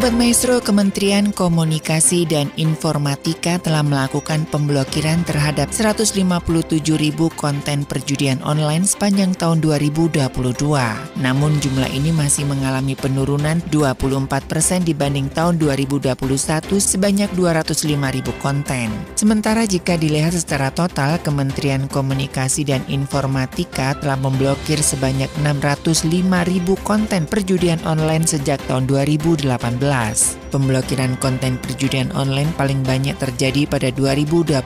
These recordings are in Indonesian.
Sobat Maestro, Kementerian Komunikasi dan Informatika telah melakukan pemblokiran terhadap 157 ribu konten perjudian online sepanjang tahun 2022. Namun jumlah ini masih mengalami penurunan 24 persen dibanding tahun 2021 sebanyak 205 ribu konten. Sementara jika dilihat secara total, Kementerian Komunikasi dan Informatika telah memblokir sebanyak 605 ribu konten perjudian online sejak tahun 2018. glass. Pemblokiran konten perjudian online paling banyak terjadi pada 2021.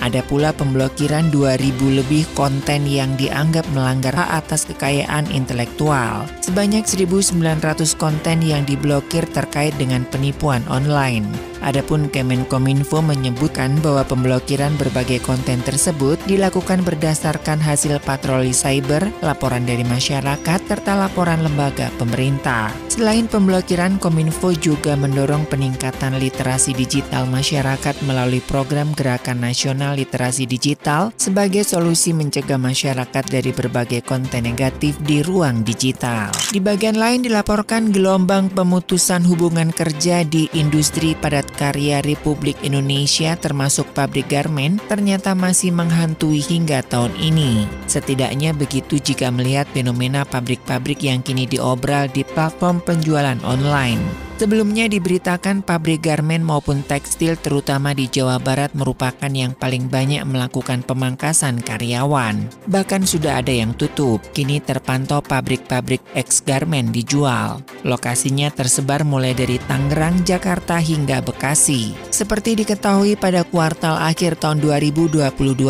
Ada pula pemblokiran 2000 lebih konten yang dianggap melanggar hak atas kekayaan intelektual. Sebanyak 1900 konten yang diblokir terkait dengan penipuan online. Adapun Kemenkominfo menyebutkan bahwa pemblokiran berbagai konten tersebut dilakukan berdasarkan hasil patroli cyber, laporan dari masyarakat, serta laporan lembaga pemerintah. Selain pemblokiran, Kominfo juga mendorong peningkatan literasi digital masyarakat melalui program Gerakan Nasional Literasi Digital sebagai solusi mencegah masyarakat dari berbagai konten negatif di ruang digital. Di bagian lain dilaporkan gelombang pemutusan hubungan kerja di industri padat karya Republik Indonesia termasuk pabrik garmen ternyata masih menghantui hingga tahun ini. Setidaknya begitu jika melihat fenomena pabrik-pabrik yang kini diobral di platform penjualan online. Sebelumnya diberitakan pabrik garmen maupun tekstil terutama di Jawa Barat merupakan yang paling banyak melakukan pemangkasan karyawan. Bahkan sudah ada yang tutup, kini terpantau pabrik-pabrik ex garmen dijual. Lokasinya tersebar mulai dari Tangerang, Jakarta hingga Bekasi. Seperti diketahui pada kuartal akhir tahun 2022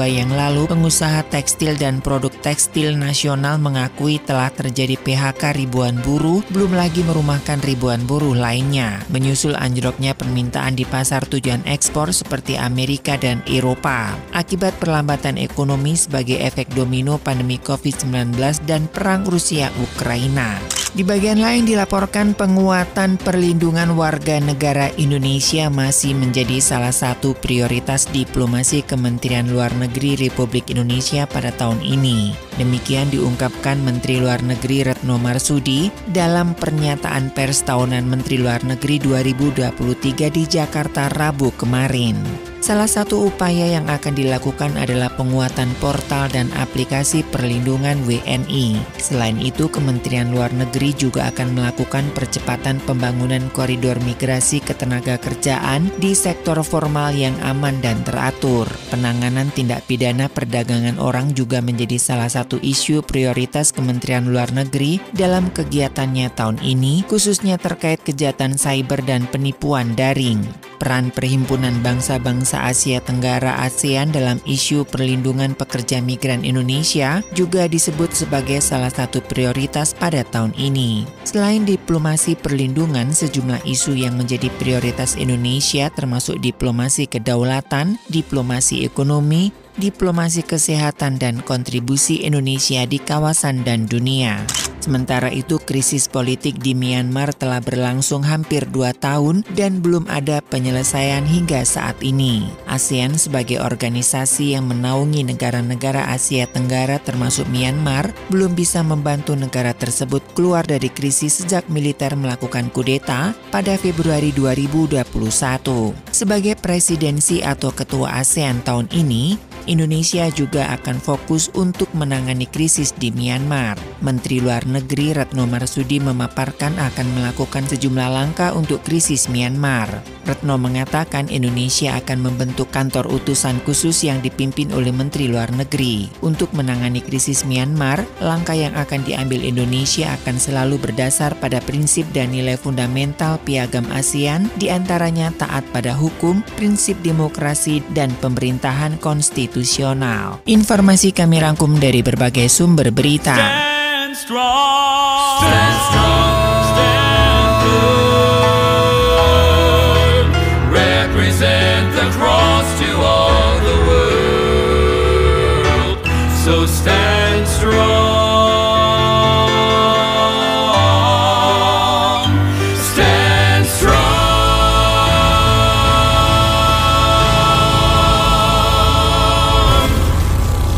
yang lalu, pengusaha tekstil dan produk tekstil nasional mengakui telah terjadi PHK ribuan buruh, belum lagi merumahkan ribuan buruh lain lainnya, menyusul anjloknya permintaan di pasar tujuan ekspor seperti Amerika dan Eropa, akibat perlambatan ekonomi sebagai efek domino pandemi COVID-19 dan perang Rusia-Ukraina. Di bagian lain dilaporkan penguatan perlindungan warga negara Indonesia masih menjadi salah satu prioritas diplomasi Kementerian Luar Negeri Republik Indonesia pada tahun ini. Demikian diungkapkan Menteri Luar Negeri Retno Marsudi dalam pernyataan pers tahunan Menteri Luar Negeri 2023 di Jakarta Rabu kemarin. Salah satu upaya yang akan dilakukan adalah penguatan portal dan aplikasi perlindungan WNI. Selain itu, Kementerian Luar Negeri juga akan melakukan percepatan pembangunan koridor migrasi ketenaga kerjaan di sektor formal yang aman dan teratur. Penanganan tindak pidana perdagangan orang juga menjadi salah satu isu prioritas Kementerian Luar Negeri dalam kegiatannya tahun ini, khususnya terkait kejahatan cyber dan penipuan daring. Peran Perhimpunan Bangsa-Bangsa Asia Tenggara ASEAN dalam isu perlindungan pekerja migran Indonesia juga disebut sebagai salah satu prioritas pada tahun ini. Selain diplomasi perlindungan, sejumlah isu yang menjadi prioritas Indonesia termasuk diplomasi kedaulatan, diplomasi ekonomi, diplomasi kesehatan dan kontribusi Indonesia di kawasan dan dunia. Sementara itu, krisis politik di Myanmar telah berlangsung hampir dua tahun dan belum ada penyelesaian hingga saat ini. ASEAN sebagai organisasi yang menaungi negara-negara Asia Tenggara termasuk Myanmar belum bisa membantu negara tersebut keluar dari krisis sejak militer melakukan kudeta pada Februari 2021. Sebagai presidensi atau ketua ASEAN tahun ini, Indonesia juga akan fokus untuk menangani krisis di Myanmar. Menteri Luar Negeri Retno Marsudi memaparkan akan melakukan sejumlah langkah untuk krisis Myanmar. Retno mengatakan Indonesia akan membentuk kantor utusan khusus yang dipimpin oleh Menteri Luar Negeri. Untuk menangani krisis Myanmar, langkah yang akan diambil Indonesia akan selalu berdasar pada prinsip dan nilai fundamental piagam ASEAN, di antaranya taat pada hukum, prinsip demokrasi, dan pemerintahan konstitusi konstitusional. Informasi kami rangkum dari berbagai sumber berita. Stand strong. So stand strong. Stand strong.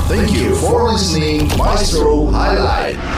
Thank you for listening Maestro Highlight.